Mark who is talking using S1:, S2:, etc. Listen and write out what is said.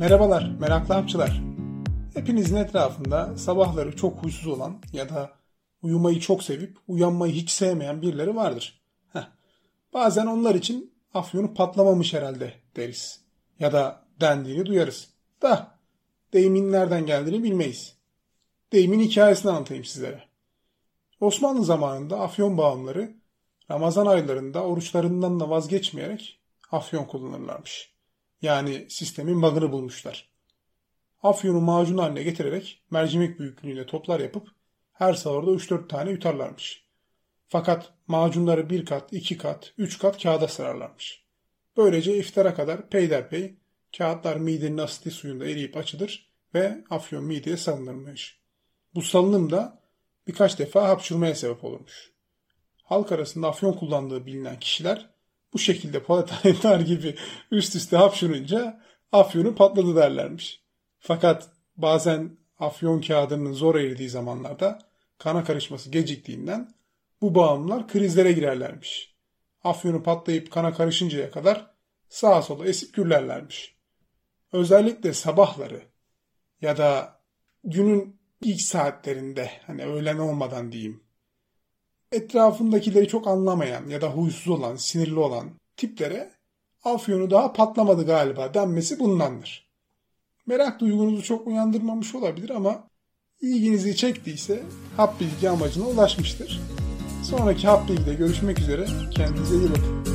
S1: Merhabalar meraklı hapçılar. Hepinizin etrafında sabahları çok huysuz olan ya da uyumayı çok sevip uyanmayı hiç sevmeyen birileri vardır. Heh. Bazen onlar için afyonu patlamamış herhalde deriz. Ya da dendiğini duyarız. Da deyimin nereden geldiğini bilmeyiz. Deyimin hikayesini anlatayım sizlere. Osmanlı zamanında afyon bağımları Ramazan aylarında oruçlarından da vazgeçmeyerek afyon kullanırlarmış. Yani sistemin bug'ını bulmuşlar. Afyonu macun haline getirerek mercimek büyüklüğünde toplar yapıp her sahurda 3-4 tane yutarlarmış. Fakat macunları bir kat, iki kat, üç kat kağıda sararlarmış. Böylece iftara kadar peyderpey kağıtlar midenin asitli suyunda eriyip açılır ve afyon mideye salınırmış. Bu salınım da birkaç defa hapşırmaya sebep olurmuş. Halk arasında afyon kullandığı bilinen kişiler bu şekilde Polat gibi üst üste hapşırınca afyonu patladı derlermiş. Fakat bazen afyon kağıdının zor eridiği zamanlarda kana karışması geciktiğinden bu bağımlılar krizlere girerlermiş. Afyonu patlayıp kana karışıncaya kadar sağa sola esip gürlerlermiş. Özellikle sabahları ya da günün ilk saatlerinde hani öğlen olmadan diyeyim etrafındakileri çok anlamayan ya da huysuz olan, sinirli olan tiplere afyonu daha patlamadı galiba denmesi bundandır. Merak duygunuzu çok uyandırmamış olabilir ama ilginizi çektiyse hap bilgi amacına ulaşmıştır. Sonraki hap bilgide görüşmek üzere. Kendinize iyi bakın.